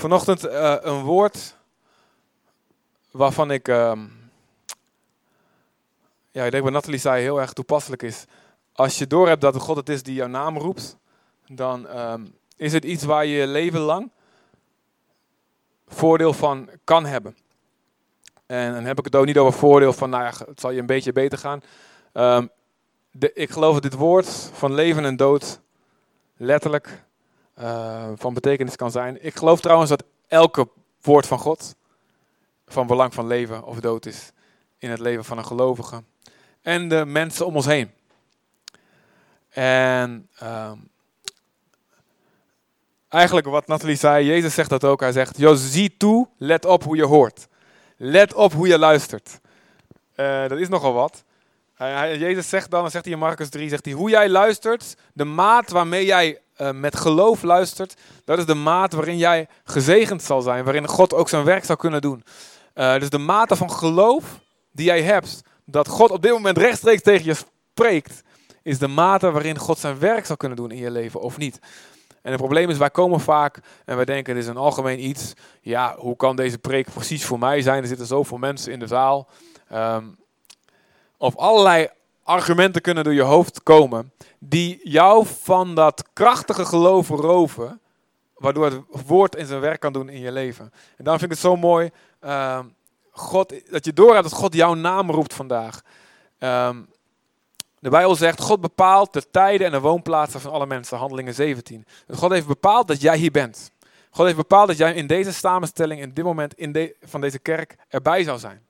Vanochtend uh, een woord waarvan ik, uh, ja, ik denk wat Nathalie zei, heel erg toepasselijk is. Als je doorhebt dat God het is die jouw naam roept, dan uh, is het iets waar je leven lang voordeel van kan hebben. En dan heb ik het ook niet over voordeel van, nou ja, het zal je een beetje beter gaan. Um, de, ik geloof dat dit woord van leven en dood letterlijk uh, van betekenis kan zijn. Ik geloof trouwens dat elke woord van God van belang van leven of dood is in het leven van een gelovige. En de mensen om ons heen. En um, eigenlijk wat Nathalie zei, Jezus zegt dat ook. Hij zegt, joh, zie toe, let op hoe je hoort. Let op hoe je luistert. Uh, dat is nogal wat. Jezus zegt dan, dan zegt hij in Marcus 3, zegt hij, hoe jij luistert, de maat waarmee jij uh, met geloof luistert, dat is de maat waarin jij gezegend zal zijn, waarin God ook zijn werk zal kunnen doen. Uh, dus de mate van geloof die jij hebt, dat God op dit moment rechtstreeks tegen je spreekt, is de mate waarin God zijn werk zal kunnen doen in je leven of niet. En het probleem is, wij komen vaak en wij denken, het is een algemeen iets. Ja, hoe kan deze preek precies voor mij zijn? Er zitten zoveel mensen in de zaal. Um, of allerlei argumenten kunnen door je hoofd komen die jou van dat krachtige geloof roven, waardoor het woord in zijn werk kan doen in je leven. En daarom vind ik het zo mooi uh, God, dat je doorgaat dat God jouw naam roept vandaag. Um, de Bijbel zegt, God bepaalt de tijden en de woonplaatsen van alle mensen, handelingen 17. Dus God heeft bepaald dat jij hier bent. God heeft bepaald dat jij in deze samenstelling, in dit moment in van deze kerk, erbij zou zijn.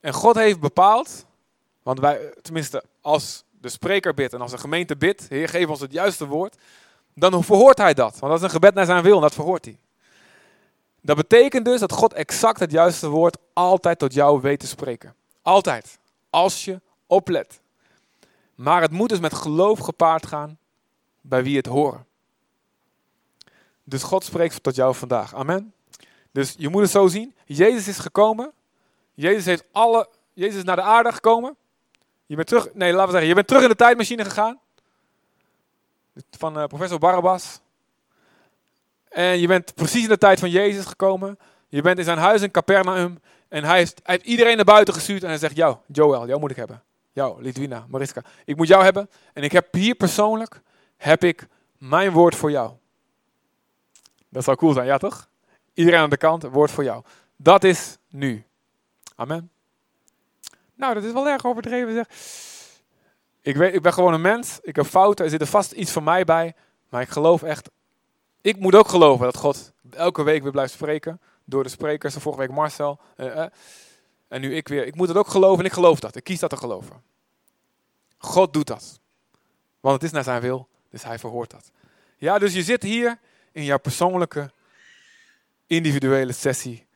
En God heeft bepaald, want wij, tenminste als de spreker bidt en als de gemeente bidt, Heer geef ons het juiste woord, dan verhoort hij dat. Want dat is een gebed naar zijn wil en dat verhoort hij. Dat betekent dus dat God exact het juiste woord altijd tot jou weet te spreken. Altijd. Als je oplet. Maar het moet dus met geloof gepaard gaan bij wie het horen. Dus God spreekt tot jou vandaag. Amen. Dus je moet het zo zien. Jezus is gekomen. Jezus heeft alle. Jezus is naar de aarde gekomen. Je bent terug. Nee, laten we zeggen. Je bent terug in de tijdmachine gegaan. Van uh, professor Barabbas. En je bent precies in de tijd van Jezus gekomen. Je bent in zijn huis in Capernaum. En hij heeft, hij heeft iedereen naar buiten gestuurd. En hij zegt: Jou, Joel, jou moet ik hebben. Jou, Lidwina, Mariska. Ik moet jou hebben. En ik heb hier persoonlijk heb ik mijn woord voor jou. Dat zou cool zijn, ja toch? Iedereen aan de kant, woord voor jou. Dat is nu. Amen. Nou, dat is wel erg overdreven zeg. Ik, weet, ik ben gewoon een mens. Ik heb fouten. Er zit er vast iets van mij bij. Maar ik geloof echt ik moet ook geloven dat God elke week weer blijft spreken. Door de sprekers, vorige week Marcel. Uh, uh, en nu ik weer. Ik moet het ook geloven en ik geloof dat. Ik kies dat te geloven. God doet dat. Want het is naar zijn wil, dus hij verhoort dat. Ja, dus je zit hier in jouw persoonlijke, individuele sessie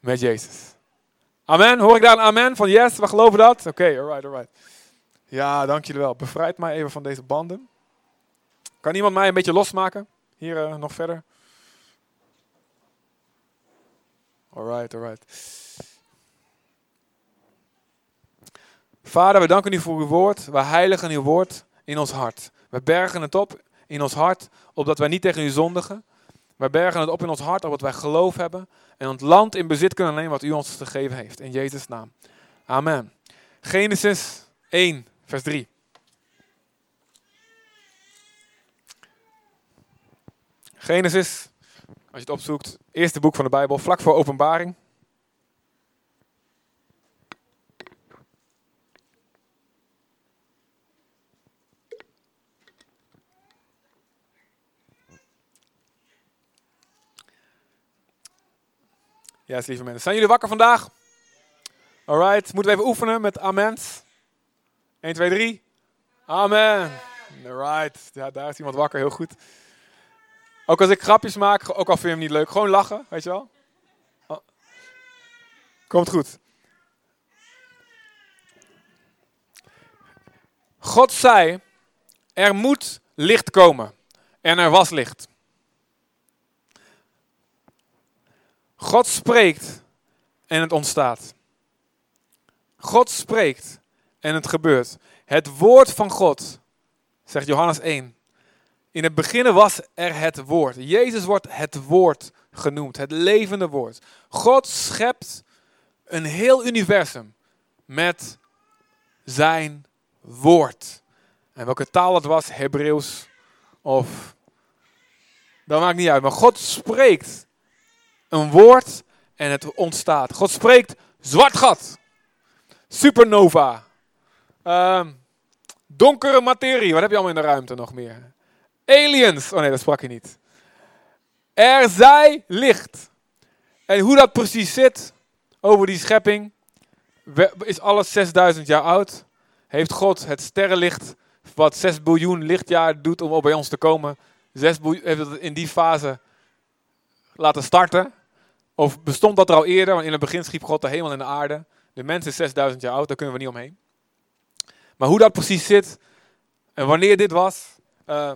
met Jezus. Amen. Hoor ik daar een amen van yes, we geloven dat? Oké, alright, alright. Ja, dank jullie wel. Bevrijd mij even van deze banden. Kan iemand mij een beetje losmaken? Hier uh, nog verder. Alright, alright. Vader, we danken u voor uw woord. We heiligen uw woord in ons hart. We bergen het op in ons hart, opdat wij niet tegen u zondigen. We bergen het op in ons hart, opdat wij geloof hebben en het land in bezit kunnen nemen wat u ons gegeven heeft. In Jezus' naam. Amen. Genesis 1, vers 3. Genesis, als je het opzoekt, eerste boek van de Bijbel, vlak voor openbaring. Ja, lieve mensen. Zijn jullie wakker vandaag? Alright, moeten we even oefenen met amens. 1, 2, 3. Amen. Alright, ja, daar is iemand wakker, heel goed. Ook als ik grapjes maak, ook al vind je hem niet leuk, gewoon lachen, weet je wel. Oh. Komt goed. God zei, er moet licht komen. En er was licht. God spreekt en het ontstaat. God spreekt en het gebeurt. Het woord van God, zegt Johannes 1, In het begin was er het woord. Jezus wordt het woord genoemd, het levende woord. God schept een heel universum met zijn woord. En welke taal het was, Hebreeuws of... Dat maakt niet uit. Maar God spreekt een woord en het ontstaat. God spreekt zwart gat. Supernova. Ehm, donkere materie. Wat heb je allemaal in de ruimte nog meer? Aliens. Oh nee, dat sprak je niet. Er zij licht. En hoe dat precies zit over die schepping. Is alles 6000 jaar oud? Heeft God het sterrenlicht, wat 6 biljoen lichtjaar doet om op bij ons te komen, 6 biljoen, heeft het in die fase laten starten? Of bestond dat er al eerder? Want in het begin schiep God de hemel en de aarde. De mens is 6000 jaar oud, daar kunnen we niet omheen. Maar hoe dat precies zit en wanneer dit was, uh,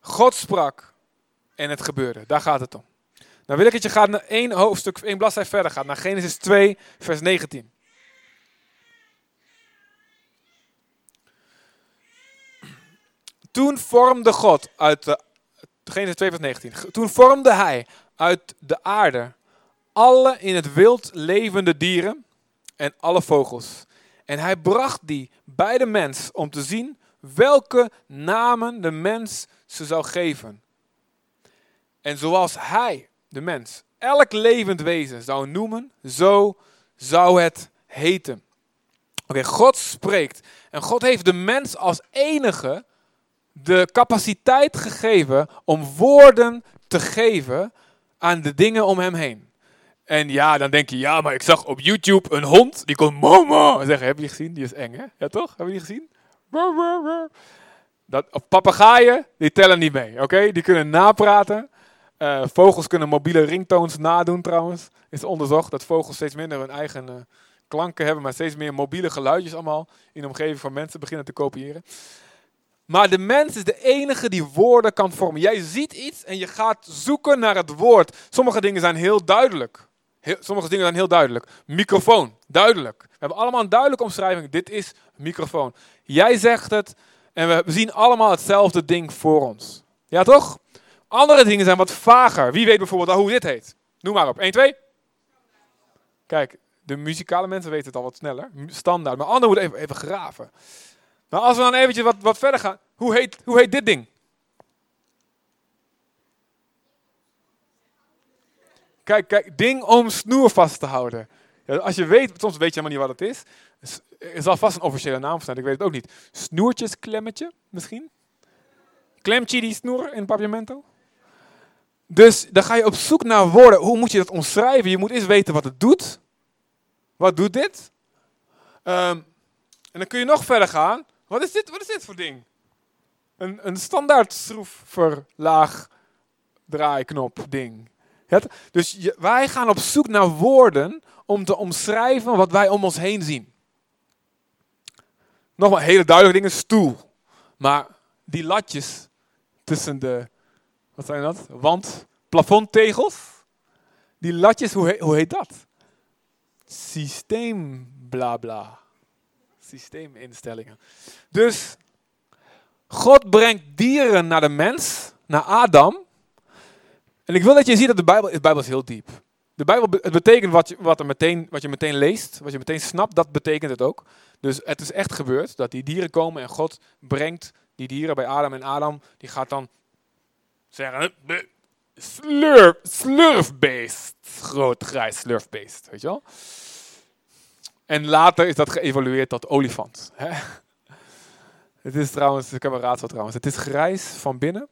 God sprak en het gebeurde. Daar gaat het om. Dan wil ik dat je gaat naar één hoofdstuk, één bladzijde verder gaat, naar Genesis 2, vers 19. Toen vormde God uit de, Genesis 2 vers 19. Toen vormde hij uit de aarde alle in het wild levende dieren en alle vogels. En hij bracht die bij de mens om te zien welke namen de mens ze zou geven. En zoals hij, de mens, elk levend wezen zou noemen, zo zou het heten. Oké, God spreekt. En God heeft de mens als enige de capaciteit gegeven om woorden te geven aan de dingen om hem heen. En ja, dan denk je, ja, maar ik zag op YouTube een hond die kon mama zeggen. Heb je gezien? Die is eng, hè? Ja, toch? Heb je die gezien? Dat, papegaaien, die tellen niet mee, oké? Die kunnen napraten. Uh, vogels kunnen mobiele ringtones nadoen trouwens. Is onderzocht dat vogels steeds minder hun eigen uh, klanken hebben, maar steeds meer mobiele geluidjes allemaal in de omgeving van mensen beginnen te kopiëren. Maar de mens is de enige die woorden kan vormen. Jij ziet iets en je gaat zoeken naar het woord. Sommige dingen zijn heel duidelijk. Heel, sommige dingen zijn heel duidelijk. Microfoon, duidelijk. We hebben allemaal een duidelijke omschrijving. Dit is microfoon. Jij zegt het en we zien allemaal hetzelfde ding voor ons. Ja, toch? Andere dingen zijn wat vager. Wie weet bijvoorbeeld al hoe dit heet? Noem maar op. 1, 2. Kijk, de muzikale mensen weten het al wat sneller. Standaard. Maar anderen moeten even, even graven. Maar als we dan eventjes wat, wat verder gaan. Hoe heet, hoe heet dit ding? Kijk, kijk, ding om snoer vast te houden. Ja, als je weet, soms weet je helemaal niet wat het is. Er zal vast een officiële naam staan, ik weet het ook niet. Snoertjesklemmetje, misschien? Klemtje die snoer in papiamento? Dus dan ga je op zoek naar woorden. Hoe moet je dat omschrijven? Je moet eerst weten wat het doet. Wat doet dit? Um, en dan kun je nog verder gaan. Wat is dit, wat is dit voor ding? Een, een standaard schroefverlaag draaiknop ding. dus wij gaan op zoek naar woorden om te omschrijven wat wij om ons heen zien. Nogmaals, hele duidelijke dingen, stoel. Maar die latjes tussen de, wat zijn dat? Wand, plafondtegels. Die latjes, hoe heet, hoe heet dat? Systeem, bla bla systeeminstellingen. Dus God brengt dieren naar de mens, naar Adam. En ik wil dat je ziet dat de Bijbel, de Bijbel is heel diep. De Bijbel het betekent wat je, wat, er meteen, wat je meteen leest, wat je meteen snapt, dat betekent het ook. Dus het is echt gebeurd dat die dieren komen en God brengt die dieren bij Adam. En Adam die gaat dan zeggen, slurf, slurfbeest, groot grijs slurfbeest, weet je wel. En later is dat geëvalueerd tot olifant. Hè? Het is trouwens, ik heb een raadsel trouwens. Het is grijs van binnen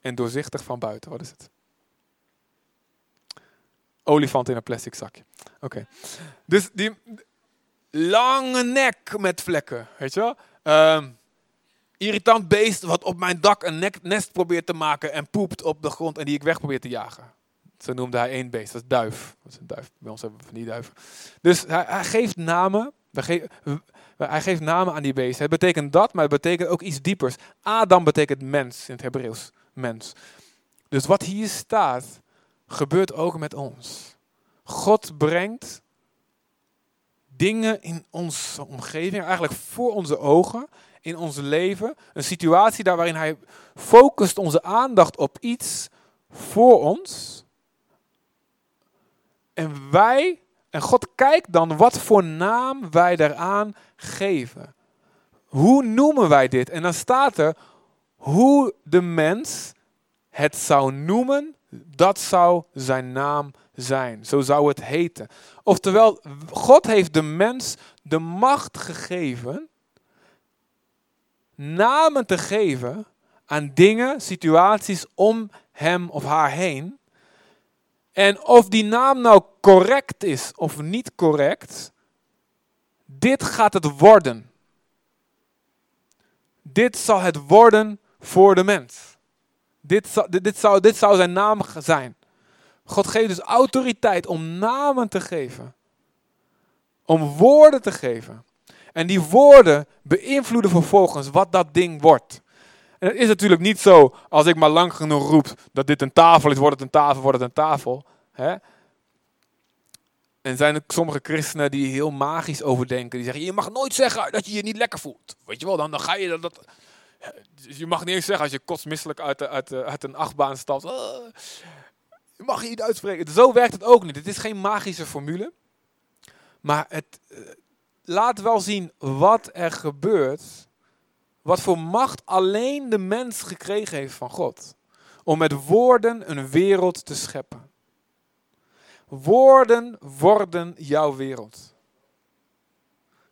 en doorzichtig van buiten. Wat is het? Olifant in een plastic zakje. Oké. Dus die lange nek met vlekken, weet je wel? Um, irritant beest wat op mijn dak een nest probeert te maken en poept op de grond en die ik weg probeer te jagen. Zo noemde hij één beest, dat is duif. Dat is een duif. Bij ons hebben we van die duiven. Dus hij, geeft namen. hij geeft namen aan die beesten. Het betekent dat, maar het betekent ook iets diepers. Adam betekent mens in het Hebreeuws. Mens. Dus wat hier staat, gebeurt ook met ons. God brengt dingen in onze omgeving, eigenlijk voor onze ogen. in ons leven, een situatie daar waarin Hij focust onze aandacht op iets voor ons. En wij, en God kijkt dan wat voor naam wij daaraan geven. Hoe noemen wij dit? En dan staat er hoe de mens het zou noemen, dat zou zijn naam zijn. Zo zou het heten. Oftewel, God heeft de mens de macht gegeven namen te geven aan dingen, situaties om hem of haar heen. En of die naam nou correct is of niet correct, dit gaat het worden. Dit zal het worden voor de mens. Dit zou, dit, zou, dit zou zijn naam zijn. God geeft dus autoriteit om namen te geven. Om woorden te geven. En die woorden beïnvloeden vervolgens wat dat ding wordt. En het is natuurlijk niet zo, als ik maar lang genoeg roep dat dit een tafel is, wordt het een tafel, wordt het een tafel. Hè? En zijn er sommige christenen die heel magisch overdenken. Die zeggen, je mag nooit zeggen dat je je niet lekker voelt. Weet je wel, dan, dan ga je dat... Dus je mag niet eens zeggen als je kotsmisselijk uit, uit, uit een achtbaan stapt. Uh, je mag je niet uitspreken. Zo werkt het ook niet. Het is geen magische formule. Maar het uh, laat wel zien wat er gebeurt. Wat voor macht alleen de mens gekregen heeft van God. Om met woorden een wereld te scheppen. Woorden worden jouw wereld.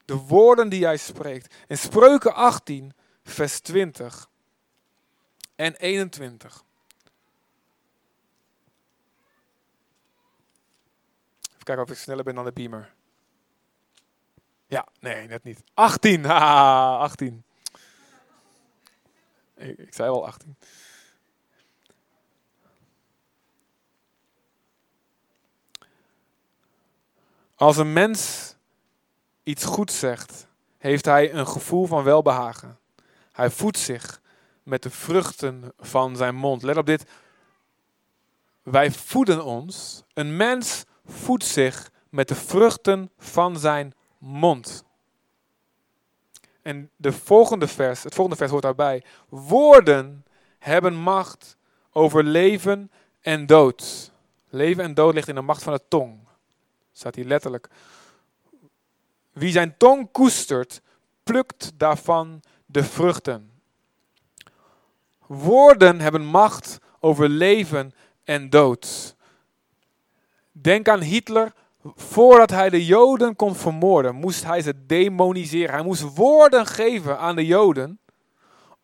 De woorden die jij spreekt. In Spreuken 18 vers 20 en 21. Even kijken of ik sneller ben dan de beamer. Ja, nee, net niet. 18, haha, 18. Ik, zei wel 18. Als een mens iets goeds zegt, heeft hij een gevoel van welbehagen. Hij voedt zich met de vruchten van zijn mond. Let op dit. Wij voeden ons. Een mens voedt zich met de vruchten van zijn mond. En de volgende vers, het volgende vers hoort daarbij. Woorden hebben macht over leven en dood. Leven en dood ligt in de macht van de tong. Staat hier letterlijk. Wie zijn tong koestert, plukt daarvan de vruchten. Woorden hebben macht over leven en dood. Denk aan Hitler. Voordat hij de Joden kon vermoorden, moest hij ze demoniseren. Hij moest woorden geven aan de Joden.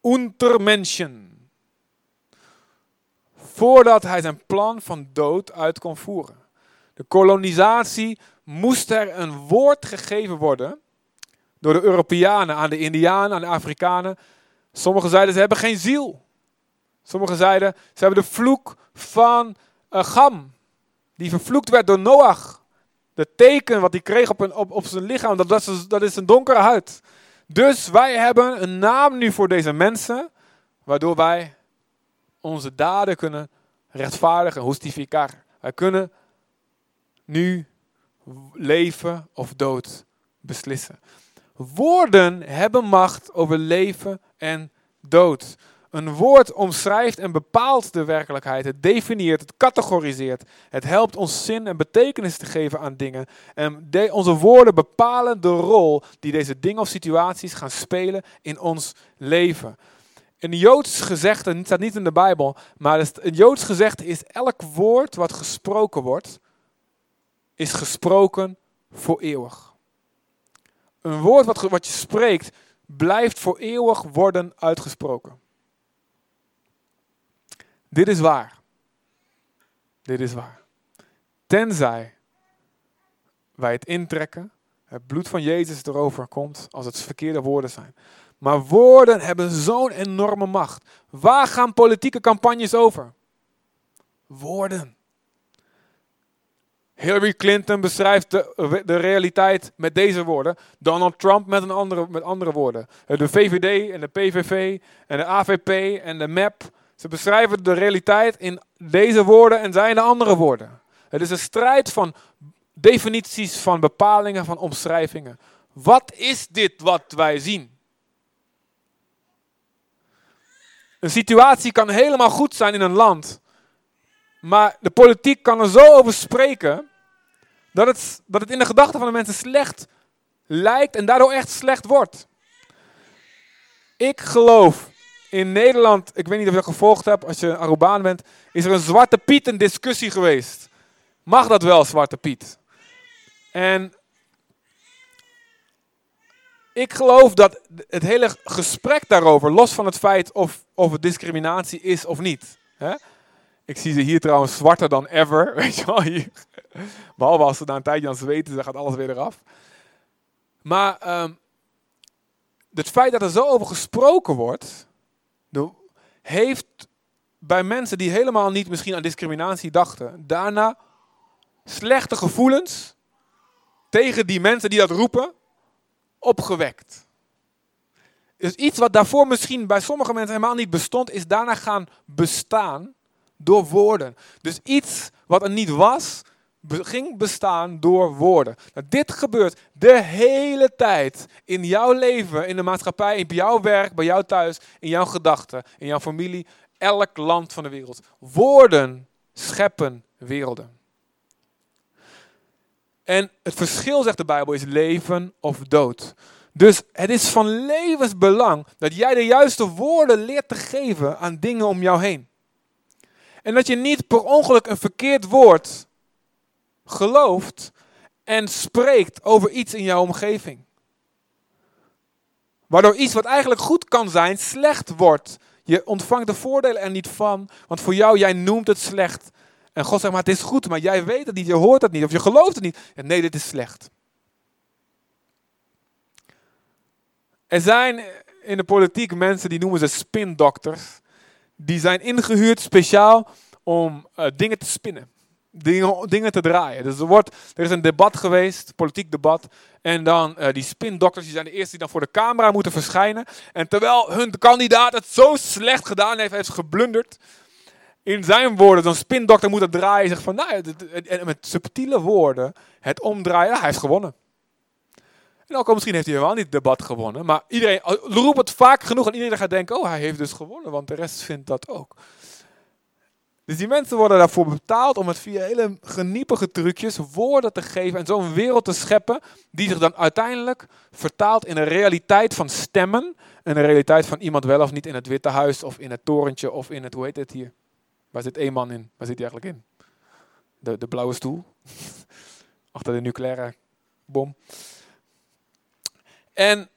Untermenschen. Voordat hij zijn plan van dood uit kon voeren. De kolonisatie moest er een woord gegeven worden door de Europeanen aan de Indianen, aan de Afrikanen. Sommigen zeiden ze hebben geen ziel. Sommigen zeiden ze hebben de vloek van uh, Gam, die vervloekt werd door Noach. De teken wat hij kreeg op, een, op, op zijn lichaam, dat, is, dat is een donkere huid. Dus wij hebben een naam nu voor deze mensen, waardoor wij onze daden kunnen rechtvaardigen, justificaren. Wij kunnen nu leven of dood beslissen. Woorden hebben macht over leven en dood. Een woord omschrijft en bepaalt de werkelijkheid. Het definieert, het categoriseert. Het helpt ons zin en betekenis te geven aan dingen. En onze woorden bepalen de rol die deze dingen of situaties gaan spelen in ons leven. Een Joods gezegde, het staat niet in de Bijbel, maar een Joods gezegde is elk woord wat gesproken wordt, is gesproken voor eeuwig. Een woord wat, wat je spreekt, blijft voor eeuwig worden uitgesproken. Dit is waar. Dit is waar. Tenzij wij het intrekken, het bloed van Jezus erover komt, als het verkeerde woorden zijn. Maar woorden hebben zo'n enorme macht. Waar gaan politieke campagnes over? Woorden. Hillary Clinton beschrijft de, de realiteit met deze woorden. Donald Trump met, een andere, met andere woorden. De VVD en de PVV en de AVP en de MEP. Ze beschrijven de realiteit in deze woorden en zijn de andere woorden. Het is een strijd van definities, van bepalingen, van omschrijvingen. Wat is dit wat wij zien? Een situatie kan helemaal goed zijn in een land. Maar de politiek kan er zo over spreken dat het, dat het in de gedachten van de mensen slecht lijkt en daardoor echt slecht wordt. Ik geloof in Nederland, ik weet niet of je dat gevolgd hebt als je Arubaan bent, is er een Zwarte Piet een discussie geweest. Mag dat wel, Zwarte Piet? En ik geloof dat het hele gesprek daarover, los van het feit of, of het discriminatie is of niet. Hè? Ik zie ze hier trouwens zwarter dan ever, weet je wel. Hier. Behalve als ze na een tijdje aan zweten, dan gaat alles weer eraf. Maar um, het feit dat er zo over gesproken wordt, heeft bij mensen die helemaal niet misschien aan discriminatie dachten, daarna slechte gevoelens tegen die mensen die dat roepen, opgewekt. Dus iets wat daarvoor misschien bij sommige mensen helemaal niet bestond, is daarna gaan bestaan door woorden. Dus iets wat er niet was, ging bestaan door woorden. Nou, dit gebeurt de hele tijd in jouw leven, in de maatschappij, in jouw werk, bij jou thuis, in jouw gedachten, in jouw familie, elk land van de wereld. Woorden scheppen werelden. En het verschil, zegt de Bijbel, is leven of dood. Dus het is van levensbelang dat jij de juiste woorden leert te geven aan dingen om jou heen. En dat je niet per ongeluk een verkeerd woord gelooft en spreekt over iets in jouw omgeving. Waardoor iets wat eigenlijk goed kan zijn, slecht wordt. Je ontvangt de voordelen er niet van, want voor jou, jij noemt het slecht. En God zegt, maar het is goed, maar jij weet het niet, je hoort het niet, of je gelooft het niet. Nee, dit is slecht. Er zijn in de politiek mensen die noemen ze spindokters. Die zijn ingehuurd speciaal om uh, dingen te spinnen dingen, te draaien. Dus er, wordt, er is een debat geweest, politiek debat. En dan uh, die spindokters, die zijn de eerste die dan voor de camera moeten verschijnen. En terwijl hun kandidaat het zo slecht gedaan heeft, heeft geblunderd. In zijn woorden, zo'n spindokter moet het draaien. Zegt van, nou, en met subtiele woorden het omdraaien. hij heeft gewonnen. En ook al misschien heeft hij helemaal niet het debat gewonnen. Maar iedereen roept het vaak genoeg en iedereen gaat denken, oh, hij heeft dus gewonnen. Want de rest vindt dat ook. Dus die mensen worden daarvoor betaald om het via hele geniepige trucjes woorden te geven en zo'n wereld te scheppen die zich dan uiteindelijk vertaalt in een realiteit van stemmen. En een realiteit van iemand wel of niet in het Witte Huis of in het torentje of in het, hoe heet het hier? Waar zit één man in? Waar zit hij eigenlijk in? De, de blauwe stoel. Achter de nucleaire bom. En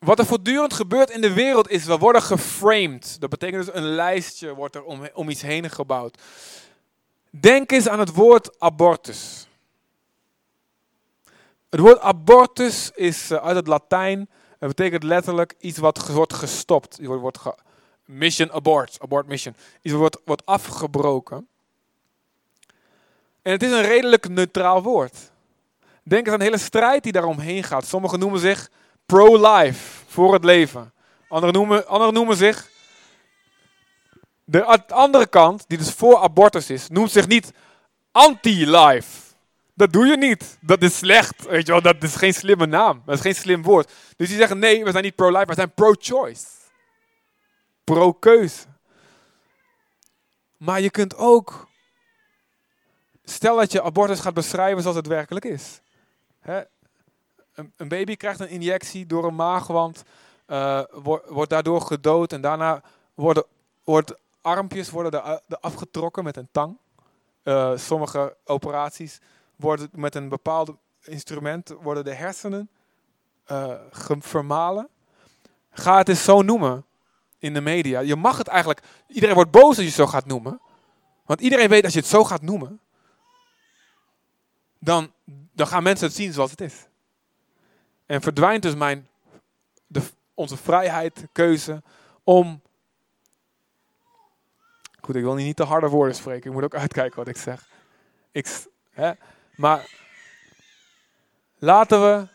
wat er voortdurend gebeurt in de wereld is, we worden geframed. Dat betekent dus een lijstje wordt er om, om iets heen gebouwd. Denk eens aan het woord abortus. Het woord abortus is eh, uit het Latijn. Het betekent letterlijk iets wat wordt gestopt. Het wordt mission abort, abort mission. Iets wordt, wordt afgebroken. En het is een redelijk neutraal woord. Denk eens aan de hele strijd die daaromheen gaat. Sommigen noemen zich pro-life, voor het leven. Anderen noemen, anderen noemen zich. De andere kant, die dus voor abortus is, noemt zich niet anti-life. Dat doe je niet. Dat is slecht. Weet je wel, dat is geen slimme naam. Dat is geen slim woord. Dus die zeggen nee, we zijn niet pro-life, we zijn pro-choice. Pro-keuze. Maar je kunt ook, stel dat je abortus gaat beschrijven zoals het werkelijk is. Hè? Een, baby krijgt een injectie door een maagwand, uh, wordt, daardoor gedood en daarna worden, armpjes worden er, afgetrokken met een tang. Uh, sommige operaties worden met een bepaald instrument worden de hersenen uh, vermalen. Ga het eens zo noemen in de media. Je mag het eigenlijk. Iedereen wordt boos als je het zo gaat noemen. Want iedereen weet als je het zo gaat noemen. Dan, dan gaan mensen het zien zoals het is. En verdwijnt dus mijn, de, onze vrijheid, keuze om. Goed, ik wil niet te harde woorden spreken. Ik moet ook uitkijken wat ik zeg. Ik, hè, maar laten we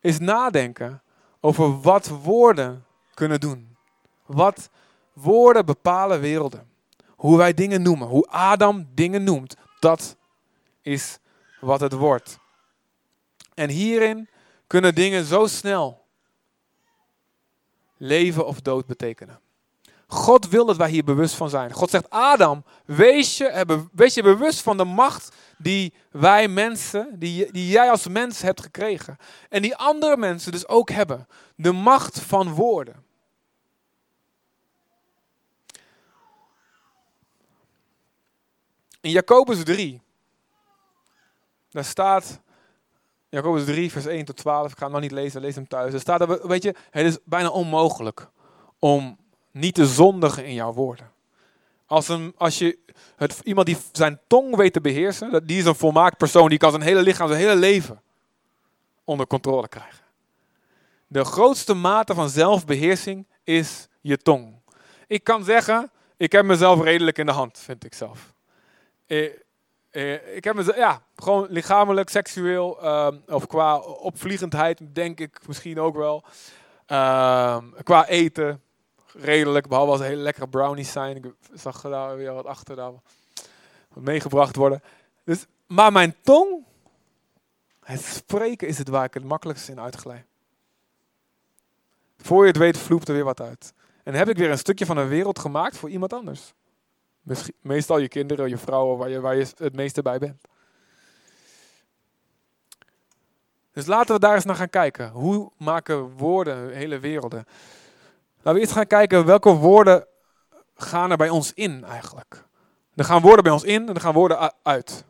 eens nadenken over wat woorden kunnen doen. Wat woorden bepalen werelden. Hoe wij dingen noemen. Hoe Adam dingen noemt. Dat is wat het wordt. En hierin kunnen dingen zo snel leven of dood betekenen. God wil dat wij hier bewust van zijn. God zegt, Adam, wees je, wees je bewust van de macht die wij mensen, die, die jij als mens hebt gekregen. En die andere mensen dus ook hebben. De macht van woorden. In Jacobus 3, daar staat, Jacobus 3, vers 1 tot 12, ik ga hem nog niet lezen, lees hem thuis. Er staat, er, weet je, het is bijna onmogelijk om niet te zondigen in jouw woorden. Als, een, als je het, iemand die zijn tong weet te beheersen, die is een volmaakt persoon, die kan zijn hele lichaam, zijn hele leven onder controle krijgen. De grootste mate van zelfbeheersing is je tong. Ik kan zeggen, ik heb mezelf redelijk in de hand, vind ik zelf. Eh, eh, ik heb mezelf, ja, gewoon lichamelijk, seksueel, uh, of qua opvliegendheid, denk ik misschien ook wel. Ehm, qua eten, redelijk, behalve als er hele lekkere brownies zijn. Ik zag daar weer wat achter daar wat meegebracht worden. Dus, maar mijn tong, het spreken is het waar ik het makkelijkst in uitglij. Voor je het weet vloept er weer wat uit. En heb ik weer een stukje van een wereld gemaakt voor iemand anders. Meestal je kinderen, je vrouwen, waar je, waar je het meeste bij bent. Dus laten we daar eens naar gaan kijken. Hoe maken woorden hele werelden? Laten we eerst gaan kijken welke woorden gaan er bij ons in eigenlijk. Er gaan woorden bij ons in en er gaan woorden uit.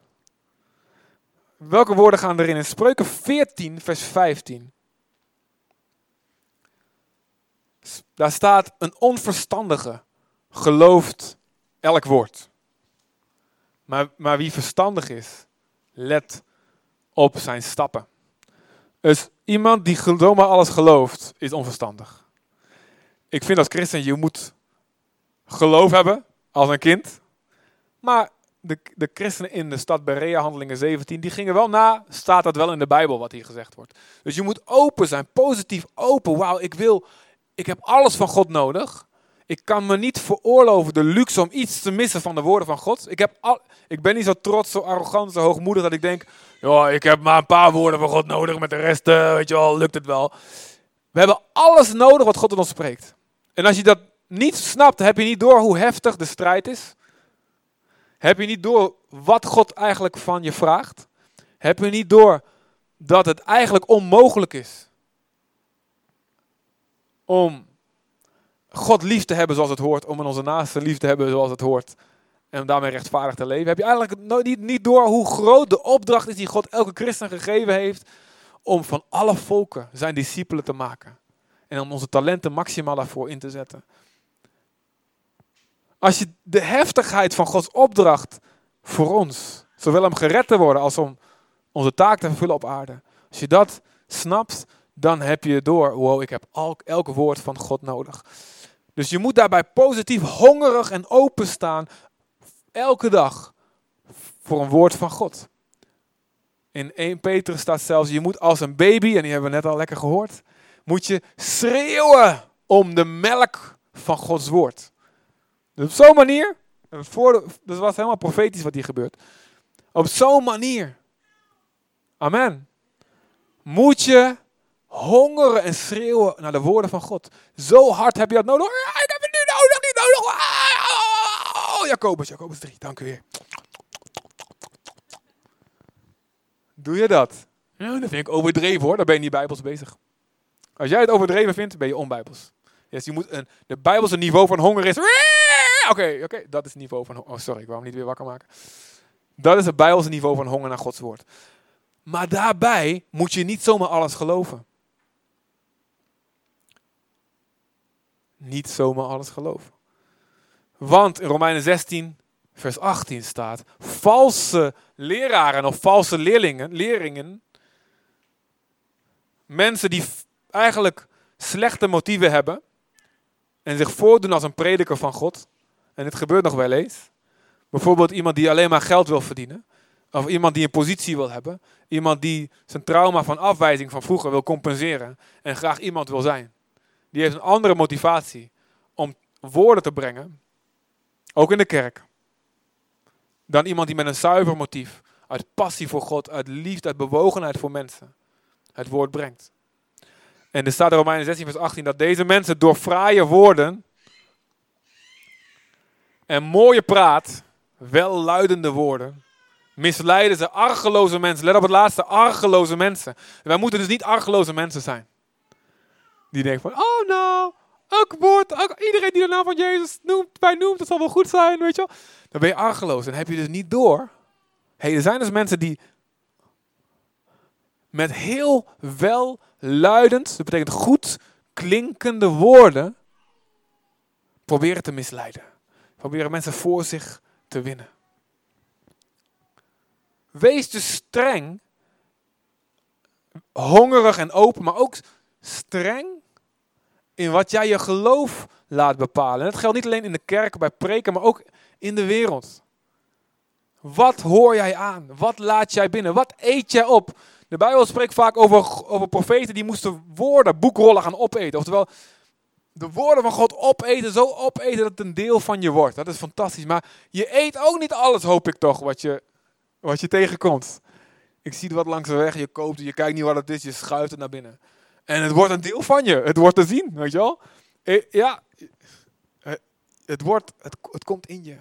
Welke woorden gaan erin? In Spreuken 14, vers 15. Daar staat: Een onverstandige gelooft elk woord. Maar, maar wie verstandig is, let op zijn stappen. Dus iemand die zomaar alles gelooft, is onverstandig. Ik vind als christen, je moet geloof hebben als een kind. Maar de, de christenen in de stad Berea, handelingen 17, die gingen wel na, staat dat wel in de Bijbel wat hier gezegd wordt. Dus je moet open zijn, positief open. Wauw, ik wil, ik heb alles van God nodig. Ik kan me niet veroorloven de luxe om iets te missen van de woorden van God. Ik, heb al, ik ben niet zo trots, zo arrogant, zo hoogmoedig dat ik denk, ja, ik heb maar een paar woorden van God nodig, met de rest, uh, weet je wel, lukt het wel. We hebben alles nodig wat God in ons spreekt. En als je dat niet snapt, heb je niet door hoe heftig de strijd is. Heb je niet door wat God eigenlijk van je vraagt. Heb je niet door dat het eigenlijk onmogelijk is om God lief te hebben zoals het hoort, om in onze naaste lief te hebben zoals het hoort en om daarmee rechtvaardig te leven. Heb je eigenlijk niet, niet door hoe groot de opdracht is die God elke christen gegeven heeft om van alle volken zijn discipelen te maken. En om onze talenten maximaal daarvoor in te zetten. Als je de heftigheid van Gods opdracht voor ons, zowel om gered te worden als om onze taak te vervullen op aarde, als je dat snapt, dan heb je door, wow, ik heb elk, elk woord van God nodig. Dus je moet daarbij positief hongerig en openstaan, elke dag, voor een woord van God. In 1 Petrus staat zelfs, je moet als een baby, en die hebben we net al lekker gehoord, moet je schreeuwen om de melk van Gods woord. Dus op zo'n manier, voor, dat was helemaal profetisch wat hier gebeurt. Op zo'n manier, amen, moet je hongeren en schreeuwen naar de woorden van God. Zo hard heb je dat nodig. Ik heb het nu nodig, niet nodig. Oh, Jacobus, Jacobus 3, dank u weer. Doe je dat? Ja, dat vind ik overdreven hoor, daar ben je niet bijbels bezig. Als jij het overdreven vindt, ben je onbijbels. Je moet een, de bijbelse niveau van honger is... Oké, oké, dat is het niveau van... Oh, sorry, ik wou hem niet weer wakker maken. Dat is het bijbelse niveau van honger naar Gods woord. Maar daarbij moet je niet zomaar alles geloven. Niet zomaar alles geloven. Want in Romeinen 16, vers 18 staat: valse leraren of valse leerlingen, leerlingen mensen die eigenlijk slechte motieven hebben en zich voordoen als een prediker van God. En dit gebeurt nog wel eens. Bijvoorbeeld iemand die alleen maar geld wil verdienen. Of iemand die een positie wil hebben. Iemand die zijn trauma van afwijzing van vroeger wil compenseren. En graag iemand wil zijn. Die heeft een andere motivatie om woorden te brengen. Ook in de kerk. Dan iemand die met een zuiver motief. Uit passie voor God, uit liefde, uit bewogenheid voor mensen. Het woord brengt. En er staat in Romeinen 16, vers 18 dat deze mensen door fraaie woorden en mooie praat, welluidende woorden, misleiden ze argeloze mensen. Let op het laatste, argeloze mensen. Wij moeten dus niet argeloze mensen zijn. Die denken van, oh nou, elk woord, iedereen die de naam van Jezus noemt, bij noemt, dat zal wel goed zijn, weet je wel. Dan ben je argeloos en heb je dus niet door. Hey, er zijn dus mensen die met heel welluidend, dat betekent goed klinkende woorden, proberen te misleiden. Proberen mensen voor zich te winnen. Wees dus streng, hongerig en open, maar ook streng in wat jij je geloof laat bepalen. En dat geldt niet alleen in de kerk bij preken, maar ook in de wereld. Wat hoor jij aan? Wat laat jij binnen? Wat eet jij op? De Bijbel spreekt vaak over, over profeten die moesten woorden, boekrollen gaan opeten. Oftewel, de woorden van God opeten, zo opeten dat het een deel van je wordt. Dat is fantastisch. Maar je eet ook niet alles, hoop ik toch, wat je, wat je tegenkomt. Ik zie het wat langs de weg, je koopt je kijkt niet wat het is, je schuift het naar binnen. En het wordt een deel van je. Het wordt te zien, weet je wel? Eh, ja, het, wordt, het, het komt in je.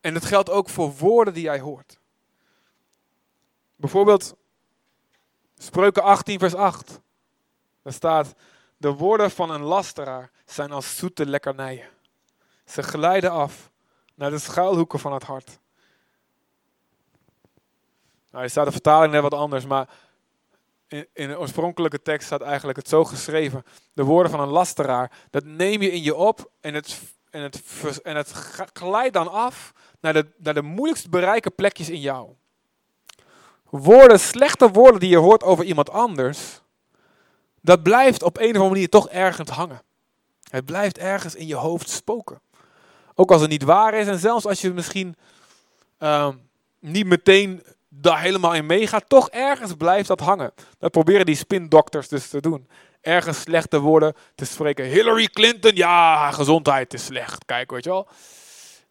En dat geldt ook voor woorden die jij hoort. Bijvoorbeeld Spreuken 18, vers 8. Daar staat, de woorden van een lasteraar zijn als zoete lekkernijen. Ze glijden af naar de schuilhoeken van het hart. Nou, er staat de vertaling net wat anders, maar in, de oorspronkelijke tekst staat eigenlijk het zo geschreven. De woorden van een lasteraar, dat neem je in je op en het, en het, en het glijdt dan af naar de, naar de moeilijkst bereiken plekjes in jou. Woorden, slechte woorden die je hoort over iemand anders, dat blijft op een of andere manier toch ergens hangen. Het blijft ergens in je hoofd spoken. Ook als het niet waar is en zelfs als je misschien uh, niet meteen daar helemaal in meegaat, toch ergens blijft dat hangen. Dat proberen die spindokters dus te doen. Ergens slechte woorden te spreken. Hillary Clinton, ja, gezondheid is slecht. Kijk, weet je wel.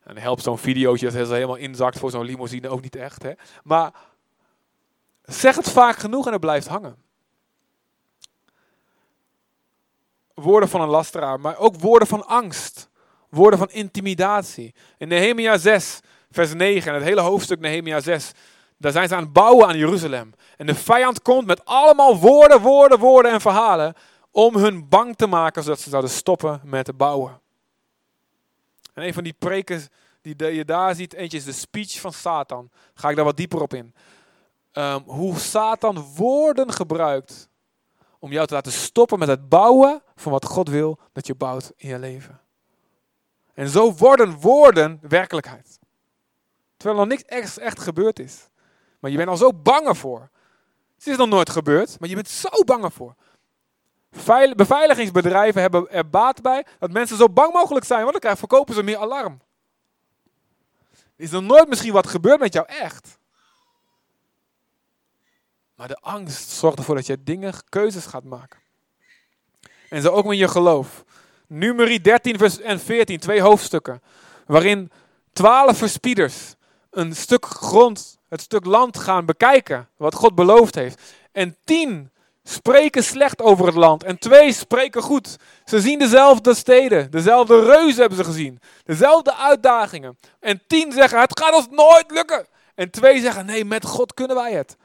En helpt zo'n videootje dat ze helemaal inzakt voor zo'n limousine ook niet echt. Hè? Maar zeg het vaak genoeg en het blijft hangen. Woorden van een lasteraar, maar ook woorden van angst. Woorden van intimidatie. In Nehemia 6, vers 9, en het hele hoofdstuk Nehemia 6, daar zijn ze aan het bouwen aan Jeruzalem. En de vijand komt met allemaal woorden, woorden, woorden en verhalen om hun bang te maken, zodat ze zouden stoppen met bouwen. En een van die preken die je daar ziet, eentje is de speech van Satan. Ga ik daar wat dieper op in. Um, hoe Satan woorden gebruikt om jou te laten stoppen met het bouwen van wat God wil dat je bouwt in je leven. En zo worden woorden werkelijkheid. Terwijl er nog niks echt, echt gebeurd is. Maar je bent al zo bang ervoor. Het is nog nooit gebeurd, maar je bent zo bang ervoor. Beveiligingsbedrijven hebben er baat bij dat mensen zo bang mogelijk zijn, want dan krijgen, verkopen ze meer alarm. Is er nooit misschien wat gebeurd met jou echt? Maar de angst zorgt ervoor dat je dingen, keuzes gaat maken. En zo ook met je geloof. Numeri 13 vers en 14, twee hoofdstukken. Waarin twaalf verspieders een stuk grond, het stuk land gaan bekijken. Wat God beloofd heeft. En tien spreken slecht over het land. En twee spreken goed. Ze zien dezelfde steden. Dezelfde reuzen hebben ze gezien. Dezelfde uitdagingen. En tien zeggen, het gaat ons nooit lukken. En twee zeggen, nee, met God kunnen wij het.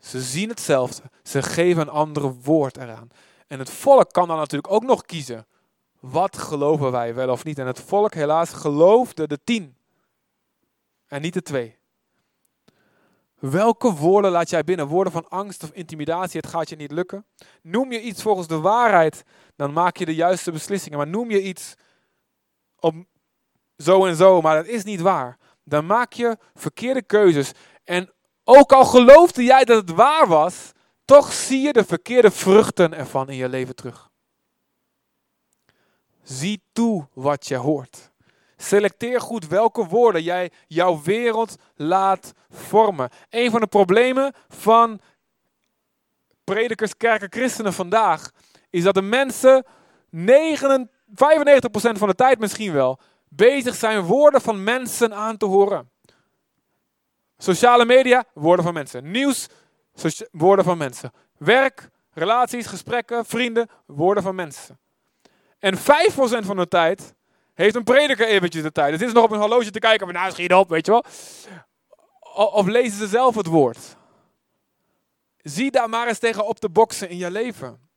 Ze zien hetzelfde. Ze geven een ander woord eraan. En het volk kan dan natuurlijk ook nog kiezen. Wat geloven wij wel of niet? En het volk helaas geloofde de tien. En niet de twee. Welke woorden laat jij binnen? Woorden van angst of intimidatie, het gaat je niet lukken. Noem je iets volgens de waarheid, dan maak je de juiste beslissingen. Maar noem je iets op zo en zo, maar dat is niet waar. Dan maak je verkeerde keuzes. En ook al geloofde jij dat het waar was, toch zie je de verkeerde vruchten ervan in je leven terug. Zie toe wat je hoort. Selecteer goed welke woorden jij jouw wereld laat vormen. Een van de problemen van predikers, kerken, christenen vandaag is dat de mensen 99, 95% van de tijd misschien wel bezig zijn woorden van mensen aan te horen. Sociale media, woorden van mensen. Nieuws, woorden van mensen. Werk, relaties, gesprekken, vrienden, woorden van mensen. En 5% van de tijd heeft een prediker eventjes de tijd. Het is nog op een horloge te kijken, maar nou schiet op, weet je wel. Of lezen ze zelf het woord. Zie daar maar eens tegen op te boksen in je leven.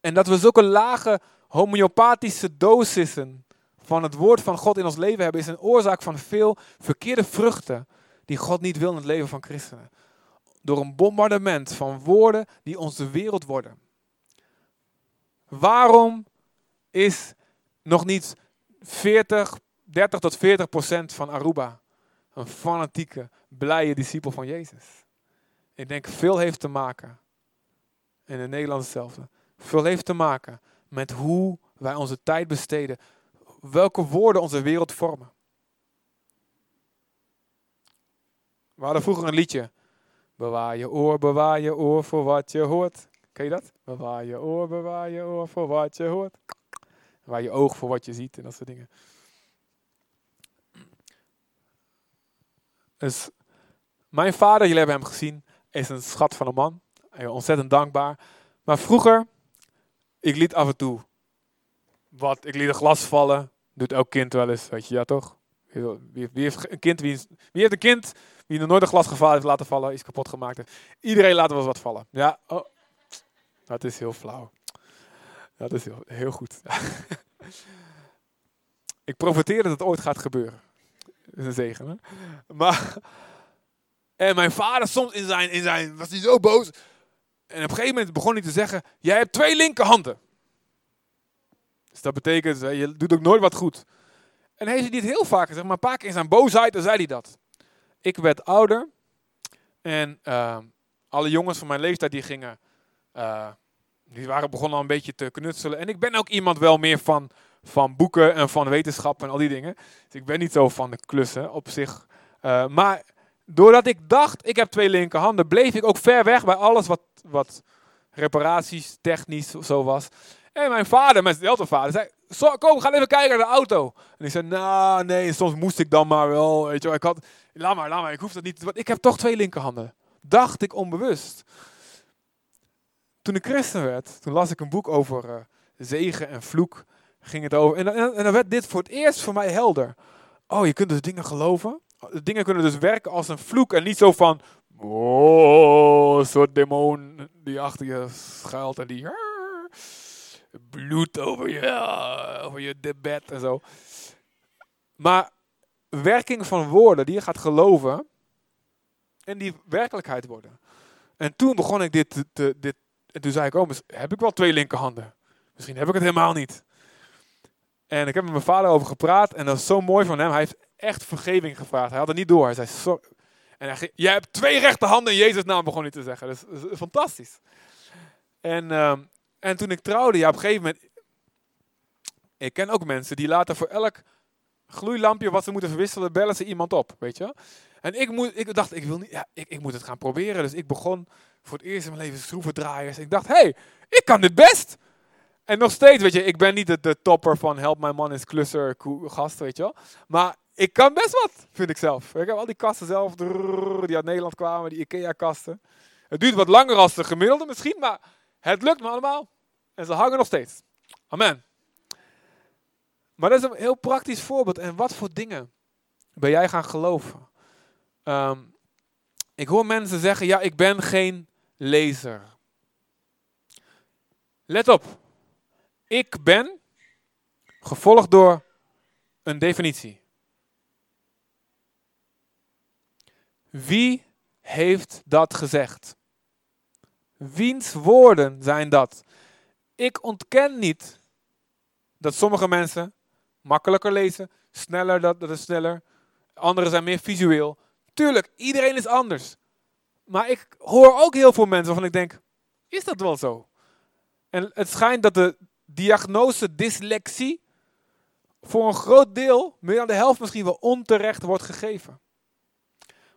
En dat we zulke lage homeopathische dosissen van het woord van God in ons leven hebben, is een oorzaak van veel verkeerde vruchten die God niet wil in het leven van christenen. Door een bombardement van woorden die onze wereld worden. Waarom is nog niet 40, 30 tot 40 procent van Aruba een fanatieke, blije discipel van Jezus? Ik denk veel heeft te maken, in het Nederlands hetzelfde, veel heeft te maken met hoe wij onze tijd besteden, welke woorden onze wereld vormen. We hadden vroeger een liedje. Bewaar je oor, bewaar je oor voor wat je hoort. Ken je dat? Bewaar je oor, bewaar je oor voor wat je hoort. Bewaar je oog voor wat je ziet en dat soort dingen. Dus mijn vader, jullie hebben hem gezien, is een schat van een man. Ontzettend dankbaar. Maar vroeger, ik liet af en toe wat, ik liet een glas vallen. Doet elk kind wel eens, weet je, ja toch? Wie, heeft een kind, wie, wie heeft een kind wie nog nooit een glas gevallen heeft laten vallen, is kapot gemaakt. Iedereen laat wel eens wat vallen. Ja, oh. dat is heel flauw. Dat is heel, heel goed. ik profiteer dat het ooit gaat gebeuren. Dat is een zegen? Maar, en mijn vader soms in zijn, in zijn, was hij zo boos. En op een gegeven moment begon hij te zeggen, jij hebt twee linkerhanden. Dus dat betekent, je doet ook nooit wat goed. En hij heeft niet heel vaak gezegd, maar een paar keer in zijn boosheid, dan zei hij dat. Ik werd ouder en uh, alle jongens van mijn leeftijd die gingen, uh, die waren begonnen al een beetje te knutselen. En ik ben ook iemand wel meer van, van boeken en van wetenschap en al die dingen. Dus ik ben niet zo van de klussen op zich. Uh, maar doordat ik dacht, ik heb twee linkerhanden, bleef ik ook ver weg bij alles wat, wat reparaties, technisch zo was. En mijn vader, mijn dezelfde vader, zei, kom, ga even kijken naar de auto. En ik zei, nou, nee, soms moest ik dan maar wel, weet je wel. Ik had, laat maar, laat maar, ik hoef dat niet, want ik heb toch twee linkerhanden. Dacht ik onbewust. Toen ik christen werd, toen las ik een boek over uh, zegen en vloek, ging het over. En, en, en dan werd dit voor het eerst voor mij helder. Oh, je kunt dus dingen geloven. Dingen kunnen dus werken als een vloek en niet zo van, oh, een soort demon die achter je schuilt en die bloed over je, over je bed en zo. Maar werking van woorden die je gaat geloven en die werkelijkheid worden. En toen begon ik dit, te, dit en toen zei ik, oh, heb ik wel twee linkerhanden? Misschien heb ik het helemaal niet. En ik heb met mijn vader over gepraat en dat is zo mooi van hem. Hij heeft echt vergeving gevraagd. Hij had het niet door. Hij zei, sorry. En hij ging, jij hebt twee rechterhanden in Jezus' naam, begon hij te zeggen. Dat is, fantastisch. En, uh, en toen ik trouwde, ja, op een gegeven moment. Ik ken ook mensen die laten voor elk gloeilampje wat ze moeten verwisselen, bellen ze iemand op, weet je. En ik, moet, ik dacht, ik wil niet, ja, ik, ik moet het gaan proberen. Dus ik begon voor het eerst in mijn leven schroevendraaiers. Ik dacht, hé, hey, ik kan dit best. En nog steeds, weet je, ik ben niet de, de topper van help mijn man is klusser gast, weet je wel. Maar ik kan best wat, vind ik zelf. Ik heb al die kasten zelf, die uit Nederland kwamen, die Ikea-kasten. Het duurt wat langer als de gemiddelde misschien, maar het lukt me allemaal. En ze hangen nog steeds. Amen. Maar dat is een heel praktisch voorbeeld. En wat voor dingen ben jij gaan geloven? Ehm, ik hoor mensen zeggen, ja, ik ben geen lezer. Let op. Ik ben gevolgd door een definitie. Wie heeft dat gezegd? Wiens woorden zijn dat? Ik ontken niet dat sommige mensen makkelijker lezen, sneller, dat, dat is sneller. Anderen zijn meer visueel. Tuurlijk, iedereen is anders. Maar ik hoor ook heel veel mensen waarvan ik denk, is dat wel zo? En het schijnt dat de diagnose dyslexie voor een groot deel, meer dan de helft misschien wel onterecht wordt gegeven.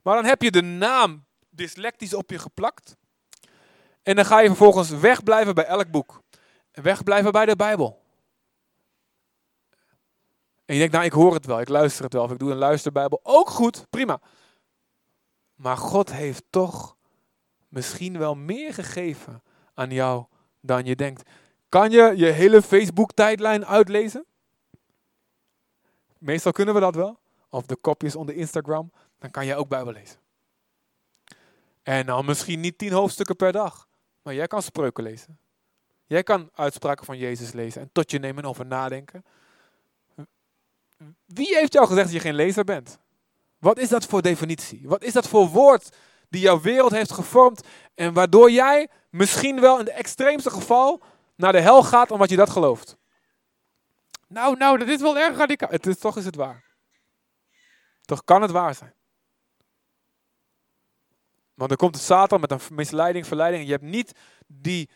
Maar dan heb je de naam dyslectisch op je geplakt. En dan ga je vervolgens wegblijven bij elk boek. En wegblijven bij de Bijbel. En je denkt, nou ik hoor het wel, ik luister het wel, of ik doe een luisterbijbel. Ook goed, prima. Maar God heeft toch misschien wel meer gegeven aan jou dan je denkt. Kan je je hele Facebook-tijdlijn uitlezen? Meestal kunnen we dat wel. Of de kopjes onder Instagram. Dan kan jij ook Bijbel lezen. En dan misschien niet tien hoofdstukken per dag. Maar jij kan spreuken lezen. Jij kan uitspraken van Jezus lezen en tot je nemen over nadenken. Wie heeft jou gezegd dat je geen lezer bent? Wat is dat voor definitie? Wat is dat voor woord die jouw wereld heeft gevormd en waardoor jij misschien wel in het extreemste geval naar de hel gaat omdat je dat gelooft? Nou, nou, dat is wel erg radicaal. Het is, toch is het waar. Toch kan het waar zijn. Want dan komt de Satan met een misleiding, verleiding. En je hebt niet die,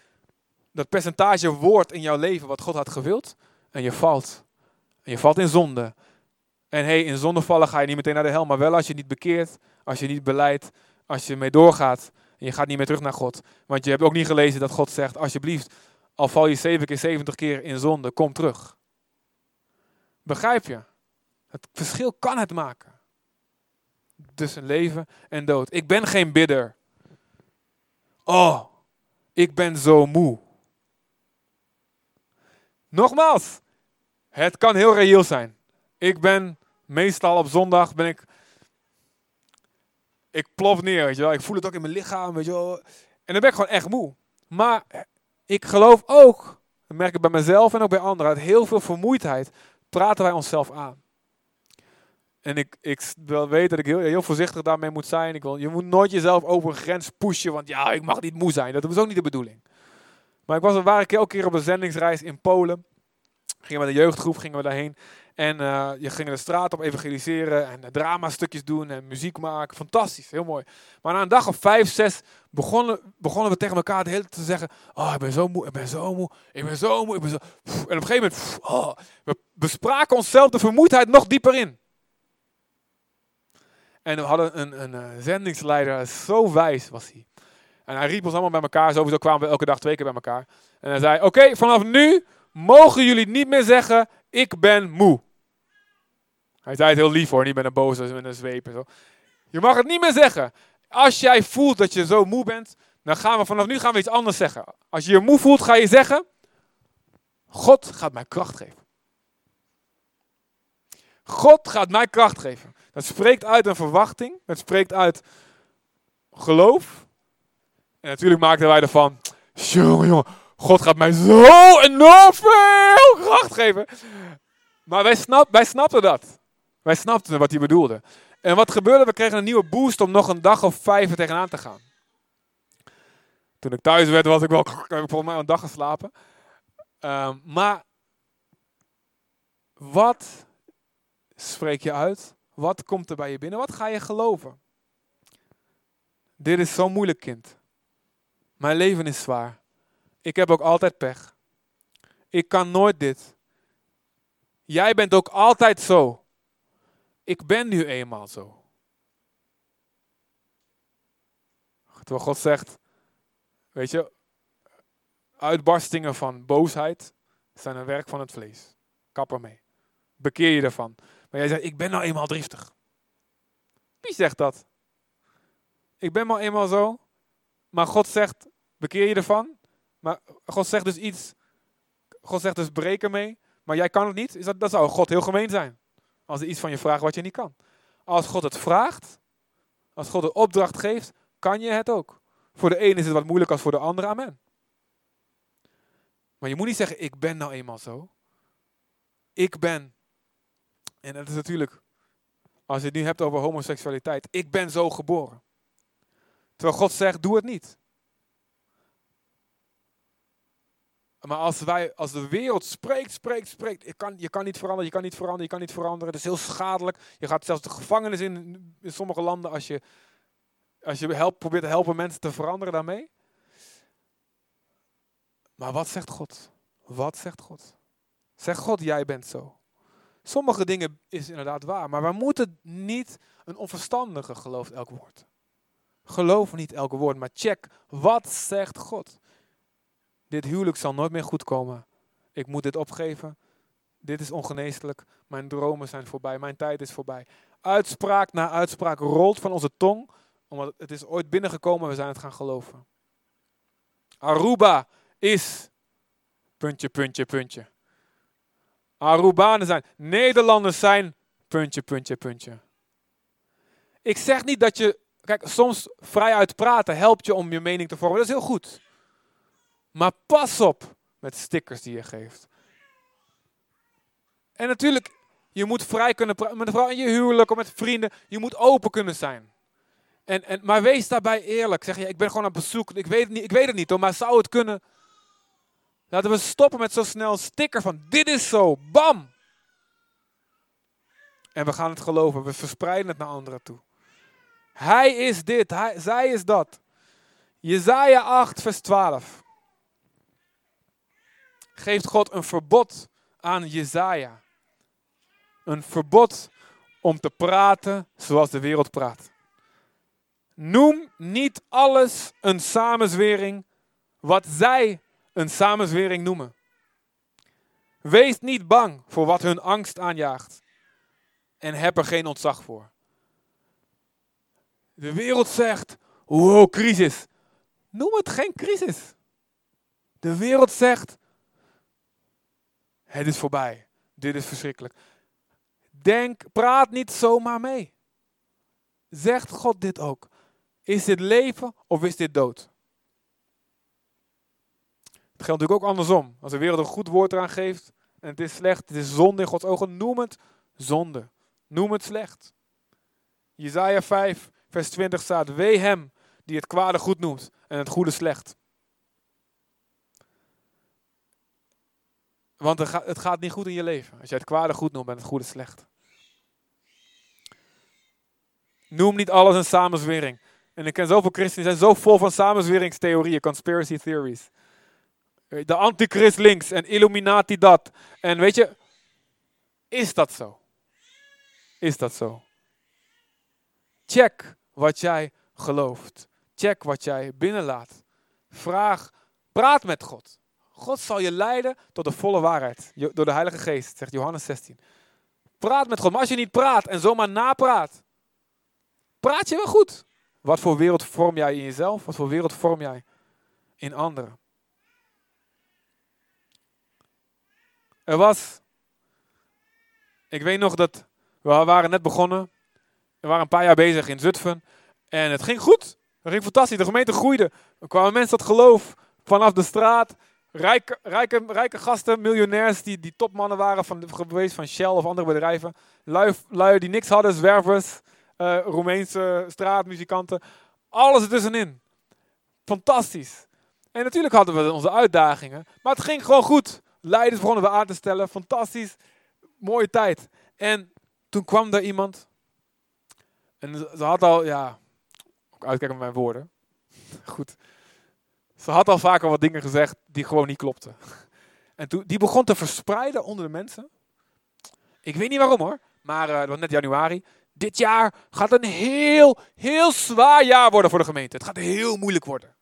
dat percentage woord in jouw leven wat God had gewild. En je valt. En je valt in zonde. En hey, in zonde vallen ga je niet meteen naar de hel. Maar wel als je niet bekeert, als je niet beleidt, als je mee doorgaat. En je gaat niet meer terug naar God. Want je hebt ook niet gelezen dat God zegt, alsjeblieft, al val je zeven keer, zeventig keer in zonde, kom terug. Begrijp je? Het verschil kan het maken. Tussen leven en dood. Ik ben geen bidder. Oh, ik ben zo moe. Nogmaals, het kan heel reëel zijn. Ik ben meestal op zondag ben ik. Ik plof neer, weet je wel. Ik voel het ook in mijn lichaam, weet je wel. En dan ben ik gewoon echt moe. Maar ik geloof ook, dat merk ik bij mezelf en ook bij anderen, uit heel veel vermoeidheid praten wij onszelf aan. En ik, ik wil weten dat ik heel, heel voorzichtig daarmee moet zijn. Ik wil, je moet nooit jezelf over een grens pushen, want ja, ik mag niet moe zijn. Dat was ook niet de bedoeling. Maar ik was een ware keer elke keer op een zendingsreis in Polen. Gingen we de jeugdgroep, gingen we daarheen. En uh, je ging de straat op evangeliseren en drama-stukjes doen en muziek maken. Fantastisch, heel mooi. Maar na een dag of vijf, zes begonnen, begonnen we tegen elkaar de hele tijd te zeggen: Oh, ik ben zo moe, ik ben zo moe, ik ben zo moe, ik ben zo. En op een gegeven moment, oh, we bespraken onszelf de vermoeidheid nog dieper in. En we hadden een, een, een zendingsleider, zo wijs was hij. En hij riep ons allemaal bij elkaar, sowieso kwamen we elke dag twee keer bij elkaar. En hij zei: Oké, vanaf nu mogen jullie niet meer zeggen: Ik ben moe. Hij zei het heel lief hoor, niet met een boze, met een zweep zo. Je mag het niet meer zeggen. Als jij voelt dat je zo moe bent, dan gaan we vanaf nu gaan we iets anders zeggen. Als je je moe voelt, ga je zeggen: God gaat mij kracht geven. God gaat mij kracht geven. Dat spreekt uit een verwachting. Dat spreekt uit geloof. En natuurlijk maakten wij ervan: jongen, jongen, God gaat mij zo enorm veel kracht geven. Maar wij, snap, wij snapten dat. Wij snapten wat hij bedoelde. En wat gebeurde? We kregen een nieuwe boost om nog een dag of vijf er tegenaan te gaan. Toen ik thuis werd, was ik wel. heb volgens mij een dag geslapen. Um, maar. Wat spreek je uit? Wat komt er bij je binnen? Wat ga je geloven? Dit is zo moeilijk, kind. Mijn leven is zwaar. Ik heb ook altijd pech. Ik kan nooit dit. Jij bent ook altijd zo. Ik ben nu eenmaal zo. Terwijl God zegt, weet je, uitbarstingen van boosheid zijn een werk van het vlees. Kap ermee. Bekeer je ervan. Maar jij zegt, ik ben nou eenmaal driftig. Wie zegt dat? Ik ben maar eenmaal zo. Maar God zegt, bekeer je ervan. Maar God zegt dus iets. God zegt dus breek ermee. Maar jij kan het niet. Is dat, dat zou God heel gemeen zijn. Als hij iets van je vraagt wat je niet kan. Als God het vraagt. Als God de opdracht geeft. Kan je het ook. Voor de ene is het wat moeilijker als voor de andere. Amen. Maar je moet niet zeggen, ik ben nou eenmaal zo. Ik ben en dat is natuurlijk, als je het nu hebt over homoseksualiteit, ik ben zo geboren. Terwijl God zegt, doe het niet. Maar als, wij, als de wereld spreekt, spreekt, spreekt, je kan, je kan niet veranderen, je kan niet veranderen, je kan niet veranderen. Het is heel schadelijk. Je gaat zelfs de gevangenis in, in sommige landen als je, als je probeert te helpen mensen te veranderen daarmee. Maar wat zegt God? Wat zegt God? Zegt God, jij bent zo. Sommige dingen is inderdaad waar, maar we moeten niet een onverstandige geloof elk woord. Geloof niet elk woord, maar check wat zegt God. Dit huwelijk zal nooit meer goed komen. Ik moet dit opgeven. Dit is ongeneeslijk. Mijn dromen zijn voorbij. Mijn tijd is voorbij. Uitspraak na uitspraak rolt van onze tong Omdat het is ooit binnengekomen en we zijn het gaan geloven. Aruba is puntje, puntje, puntje. Arubanen zijn. Nederlanders zijn puntje, puntje, puntje. Ik zeg niet dat je, kijk, soms vrij uit praten helpt je om je mening te vormen. Dat is heel goed. Maar pas op met stickers die je geeft. En natuurlijk, je moet vrij kunnen praten met in je huwelijk of met vrienden. Je moet open kunnen zijn. En, en, maar wees daarbij eerlijk. Zeg je, ik ben gewoon op bezoek. Ik weet het niet, ik weet het niet hoor, maar zou het kunnen? Laten we stoppen met zo snel sticker van dit is zo. Bam! En we gaan het geloven. We verspreiden het naar anderen toe. Hij is dit, hij, zij is dat. Jezaja 8, vers 12. Geeft God een verbod aan Jezaja. Een verbod om te praten zoals de wereld praat. Noem niet alles een samenzwering wat zij een samenzwering noemen. Wees niet bang voor wat hun angst aanjaagt en heb er geen ontzag voor. De wereld zegt, wow, crisis. Noem het geen crisis. De wereld zegt, het is voorbij. Dit is verschrikkelijk. Denk, praat niet zomaar mee. Zegt God dit ook? Is dit leven of is dit dood? Het geldt natuurlijk ook andersom. Als de wereld een goed woord eraan geeft en het is slecht, het is zonde in Gods ogen, noem het zonde. Noem het slecht. Jezaja 5, vers 20 staat, wee hem die het kwade goed noemt en het goede slecht. Want het gaat niet goed in je leven als jij het kwade goed noemt en het goede slecht. Noem niet alles een samenzwering. En ik ken zoveel christenen, die zijn zo vol van samenzweringstheorieën, conspiracy theories. De antichrist links en Illuminati dat. En weet je, is dat zo? Is dat zo? Check wat jij gelooft. Check wat jij binnenlaat. Vraag, praat met God. God zal je leiden tot de volle waarheid. Door de Heilige Geest, zegt Johannes 16. Praat met God. Maar als je niet praat en zomaar napraat, praat je wel goed. Wat voor wereld vorm jij in jezelf? Wat voor wereld vorm jij in anderen? Er was, ik weet nog dat, we waren net begonnen. We waren een paar jaar bezig in Zutphen. En het ging goed. Het ging fantastisch. De gemeente groeide. Er kwamen mensen tot geloof vanaf de straat. Rijke, rijke, rijke gasten, miljonairs die, die topmannen waren van, geweest van Shell of andere bedrijven. Lui, die niks hadden, zwervers, uh, Roemeense straatmuzikanten. Alles ertussenin. Fantastisch. En natuurlijk hadden we onze uitdagingen, maar het ging gewoon goed. Leiders begonnen we aan te stellen. Fantastisch. Mooie tijd. En toen kwam daar iemand. En ze had al, ja, uitkijken met mijn woorden. Goed. Ze had al vaker wat dingen gezegd die gewoon niet klopten. En toen, die begon te verspreiden onder de mensen. Ik weet niet waarom hoor, maar uh, het was net januari. Dit jaar gaat een heel, heel zwaar jaar worden voor de gemeente. Het gaat heel moeilijk worden.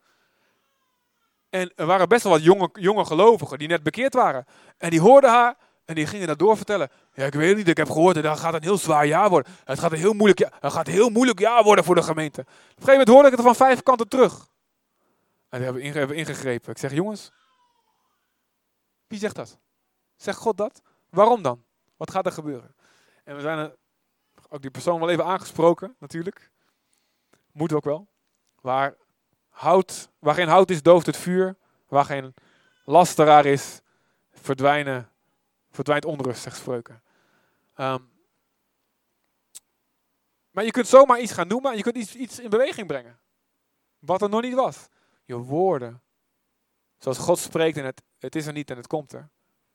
En er waren best wel wat jonge, jonge gelovigen die net bekeerd waren. En die hoorden haar en die gingen dat doorvertellen. Ja, ik weet het niet, ik heb gehoord, dat gaat een heel zwaar jaar worden. Het gaat een heel moeilijk, het gaat een heel moeilijk jaar worden voor de gemeente. Op een gegeven moment hoorde ik het van vijf kanten terug. En die hebben, ingegrepen. Ik zeg, jongens, wie zegt dat? Zegt God dat? Waarom dan? Wat gaat er gebeuren? En we zijn ook die persoon wel even aangesproken, natuurlijk. Moet ook wel. Waar, hout, waar geen hout is, dooft het vuur. Waar geen lasteraar is, verdwijnen, verdwijnt onrust, zegt spreuken. Um, maar je kunt zomaar iets gaan noemen en je kunt iets, iets in beweging brengen. Wat er nog niet was je woorden. Zoals God spreekt en het, het is er niet en het komt er.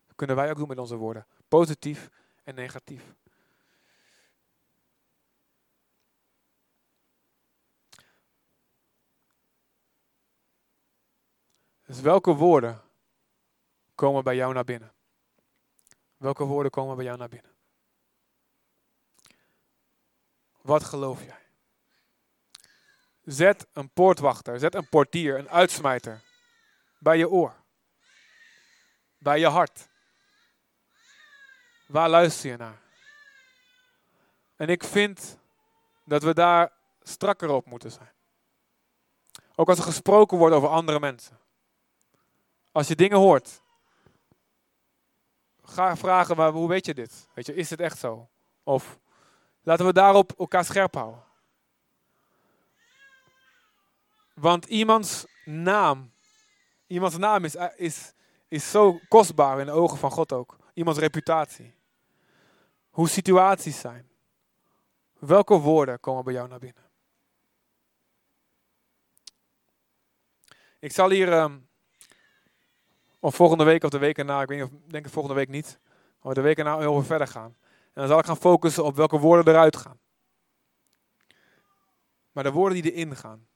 Dat kunnen wij ook doen met onze woorden. Positief en negatief. Dus welke woorden komen bij jou naar binnen? Welke woorden komen bij jou naar binnen? Wat geloof jij? Zet een poortwachter, zet een portier, een uitsmijter bij je oor. Bij je hart. Waar luister je naar? En ik vind dat we daar strakker op moeten zijn. Ook als er gesproken wordt over andere mensen. Als je dingen hoort, ga vragen, maar hoe weet je dit? Weet je, is het echt zo? Of laten we daarop elkaar scherp houden. Want iemands naam, iemands naam is, is, is zo kostbaar in de ogen van God ook. Iemands reputatie. Hoe situaties zijn. Welke woorden komen bij jou naar binnen? Ik zal hier, um, of volgende week of de week erna, ik weet niet of, denk het volgende week niet, maar de week erna heel verder gaan. En dan zal ik gaan focussen op welke woorden eruit gaan. Maar de woorden die erin gaan,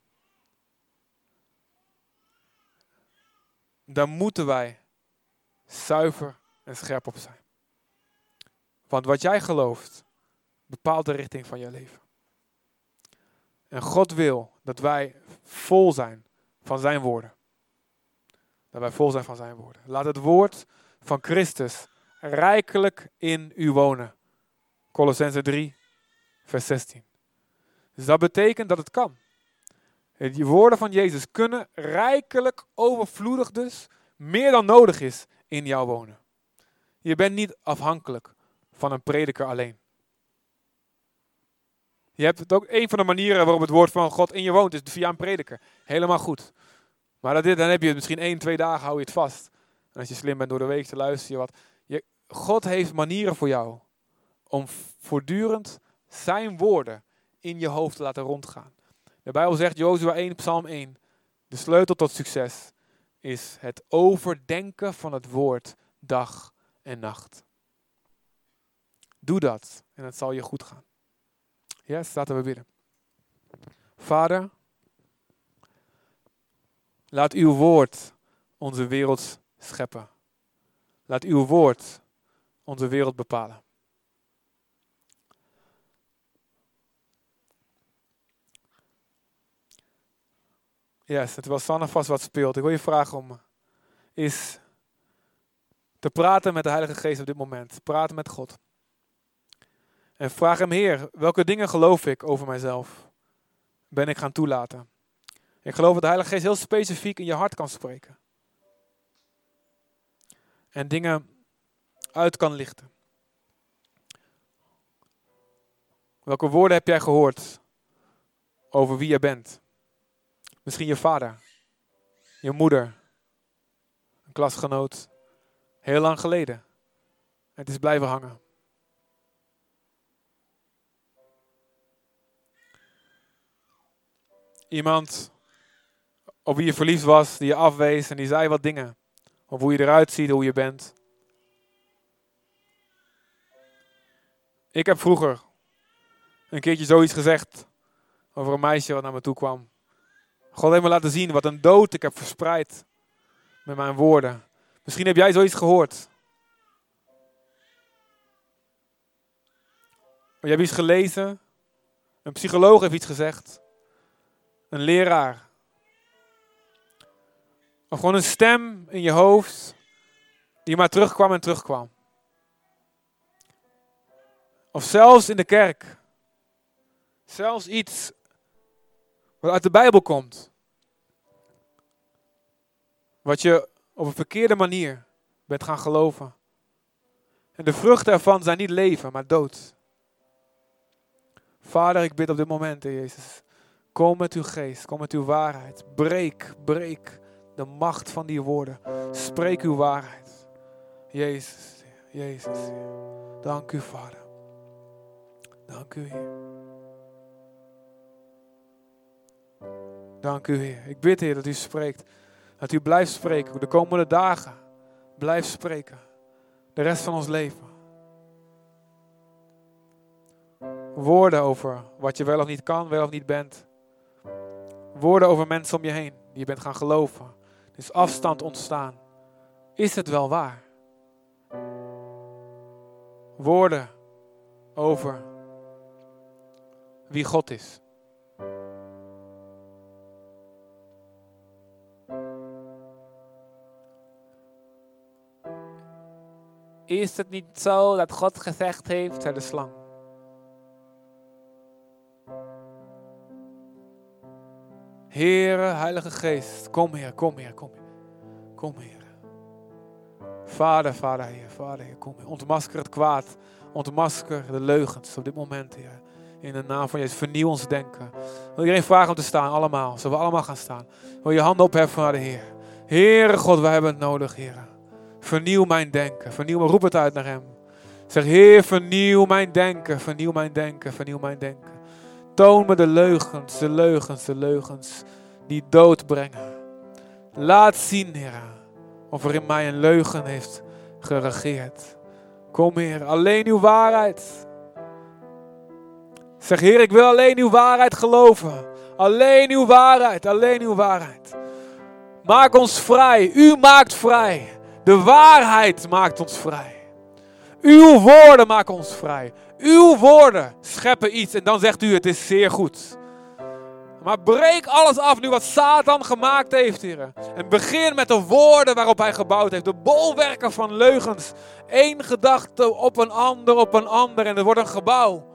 daar moeten wij zuiver en scherp op zijn. Want wat jij gelooft, bepaalt de richting van je leven. En God wil dat wij vol zijn van zijn woorden. Dat wij vol zijn van zijn woorden. Laat het woord van Christus rijkelijk in u wonen. Colossense 3, vers 16. Dus dat betekent dat het kan. Die woorden van Jezus kunnen rijkelijk, overvloedig dus, meer dan nodig is, in jou wonen. Je bent niet afhankelijk van een prediker alleen. Je hebt het ook een van de manieren waarop het woord van God in je woont, is via een prediker. Helemaal goed. Maar dat, dan heb je het misschien één, twee dagen, hou je het vast. En als je slim bent door de week te luisteren, wat. Je, God heeft manieren voor jou om voortdurend zijn woorden in je hoofd te laten rondgaan. De Bijbel zegt, Jozua 1, Psalm 1, de sleutel tot succes is het overdenken van het woord dag en nacht. Doe dat en het zal je goed gaan. Ja, laten we bidden. Vader, laat uw woord onze wereld scheppen. Laat uw woord onze wereld bepalen. Yes, terwijl Sanne vast wat speelt, ik wil je vragen om is te praten met de Heilige Geest op dit moment. Praten met God. En vraag hem, Heer, welke dingen geloof ik over mijzelf? Ben ik gaan toelaten? Ik geloof dat de Heilige Geest heel specifiek in je hart kan spreken. En dingen uit kan lichten. Welke woorden heb jij gehoord over wie je bent? Misschien je vader, je moeder, een klasgenoot, heel lang geleden. Het is blijven hangen. Iemand op wie je verliefd was, die je afwees en die zei wat dingen. Of hoe je eruit ziet, hoe je bent. Ik heb vroeger een keertje zoiets gezegd over een meisje wat naar me toe kwam. God heeft me laten zien wat een dood ik heb verspreid met mijn woorden. Misschien heb jij zoiets gehoord. je hebt iets gelezen. Een psycholoog heeft iets gezegd. Een leraar. Of gewoon een stem in je hoofd die maar terugkwam en terugkwam. Of zelfs in de kerk. Zelfs iets wat uit de Bijbel komt. Wat je op een verkeerde manier bent gaan geloven. En de vruchten ervan zijn niet leven, maar dood. Vader, ik bid op dit moment, Jezus. Kom met uw geest, kom met uw waarheid. Breek, breek de macht van die woorden. Spreek uw waarheid. Jezus, Jezus. Dank u, Vader. Dank u, Heer. Dank u, Heer. Ik bid, Heer, dat u spreekt. Dat u blijft spreken de komende dagen. Blijf spreken. De rest van ons leven. Woorden over wat je wel of niet kan, wel of niet bent. Woorden over mensen om je heen die je bent gaan geloven. Er is afstand ontstaan. Is het wel waar? Woorden over wie God is. Is het niet zo dat God gezegd heeft, zei de slang. Heere, Heilige Geest, kom Heer, kom Heer, kom Heer. Kom Heer. Vader, Vader, Heer, Vader, Heer, kom Heer. Ontmasker het kwaad. Ontmasker de leugens op dit moment, Heer. In de naam van Jezus, vernieuw ons denken. Wil iedereen vragen om te staan, allemaal. Zullen we allemaal gaan staan? Wil je handen opheffen naar de Heer? Heere God, wij hebben het nodig, Heer. Vernieuw mijn denken. Vernieuw roep het uit naar Hem. Zeg, Heer, vernieuw mijn denken. Vernieuw mijn denken, vernieuw mijn denken. Toon me de leugens, de leugens, de leugens die dood brengen. Laat zien, Heer, of er in mij een leugen heeft geregeerd. Kom, Heer, alleen uw waarheid. Zeg, Heer, ik wil alleen uw waarheid geloven. Alleen uw waarheid, alleen uw waarheid. Maak ons vrij. U maakt vrij. De waarheid maakt ons vrij. Uw woorden maken ons vrij. Uw woorden scheppen iets en dan zegt u het is zeer goed. Maar breek alles af nu wat Satan gemaakt heeft, heren. En begin met de woorden waarop hij gebouwd heeft. De bolwerken van leugens. Eén gedachte op een ander, op een ander. En er wordt een gebouw.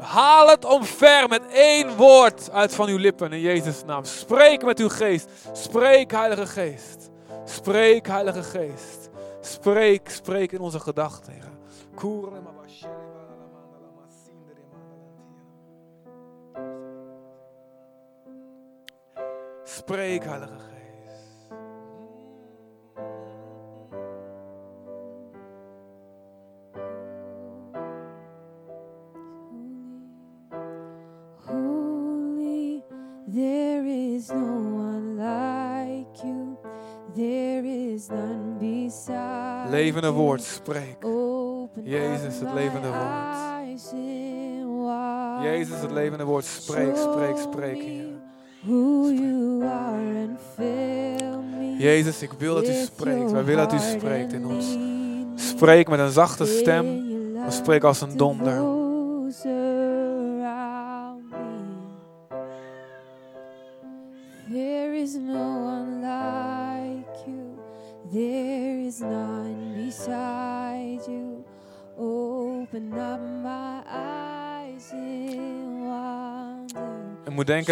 Haal het omver met één woord uit van uw lippen in Jezus' naam. Spreek met uw geest. Spreek, Heilige Geest. Spreek, Heilige Geest. Spreek, spreek in onze gedachten. Spreek, Heilige Geest. Levende woord, spreek. Jezus, het levende woord. Jezus, het levende woord, spreek, spreek, spreek, Heer. Who you are and fill me Jezus, ik wil dat u spreekt. Wij willen dat u spreekt in ons. Spreek met een zachte stem, maar spreek als een donder.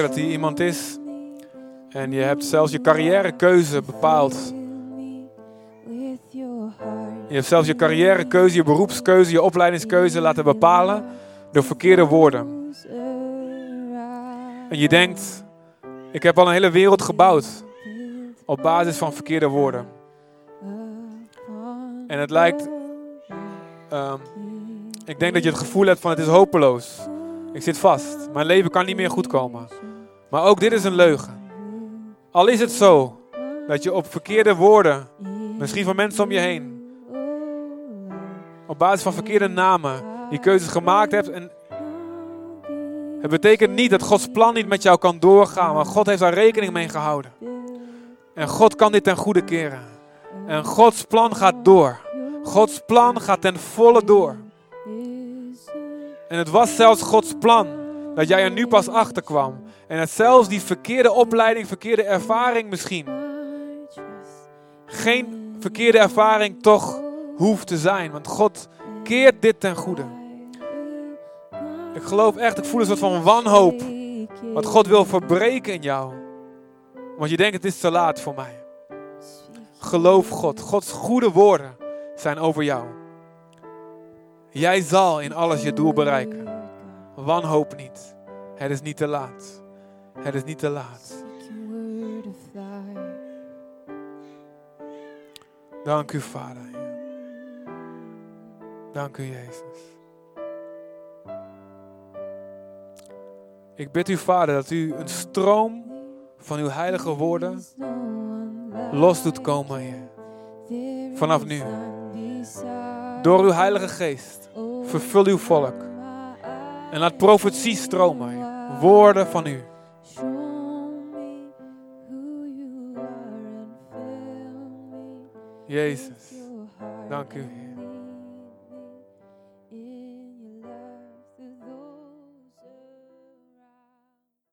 Dat hij iemand is en je hebt zelfs je carrièrekeuze bepaald. Je hebt zelfs je carrièrekeuze, je beroepskeuze, je opleidingskeuze laten bepalen door verkeerde woorden. En je denkt, ik heb al een hele wereld gebouwd op basis van verkeerde woorden. En het lijkt, ehm, ik denk dat je het gevoel hebt van het is hopeloos. Ik zit vast, mijn leven kan niet meer goed komen. Maar ook dit is een leugen. Al is het zo dat je op verkeerde woorden, misschien van mensen om je heen, op basis van verkeerde namen, die keuzes gemaakt hebt. En het betekent niet dat Gods plan niet met jou kan doorgaan, maar God heeft daar rekening mee gehouden. En God kan dit ten goede keren. En Gods plan gaat door. Gods plan gaat ten volle door. En het was zelfs Gods plan dat jij er nu pas achter kwam. En dat zelfs die verkeerde opleiding, verkeerde ervaring misschien, geen verkeerde ervaring toch hoeft te zijn. Want God keert dit ten goede. Ik geloof echt, ik voel een soort van wanhoop. Wat God wil verbreken in jou. Want je denkt het is te laat voor mij. Geloof God. Gods goede woorden zijn over jou. Jij zal in alles je doel bereiken. Wanhoop niet. Het is niet te laat. Het is niet te laat. Dank u, Vader. Dank u, Jezus. Ik bid u, Vader, dat u een stroom van uw heilige woorden los doet komen, Heer. Vanaf nu. Door uw heilige geest. Vervul uw volk. En laat profetie stromen. Woorden van u. Jezus. Dank u.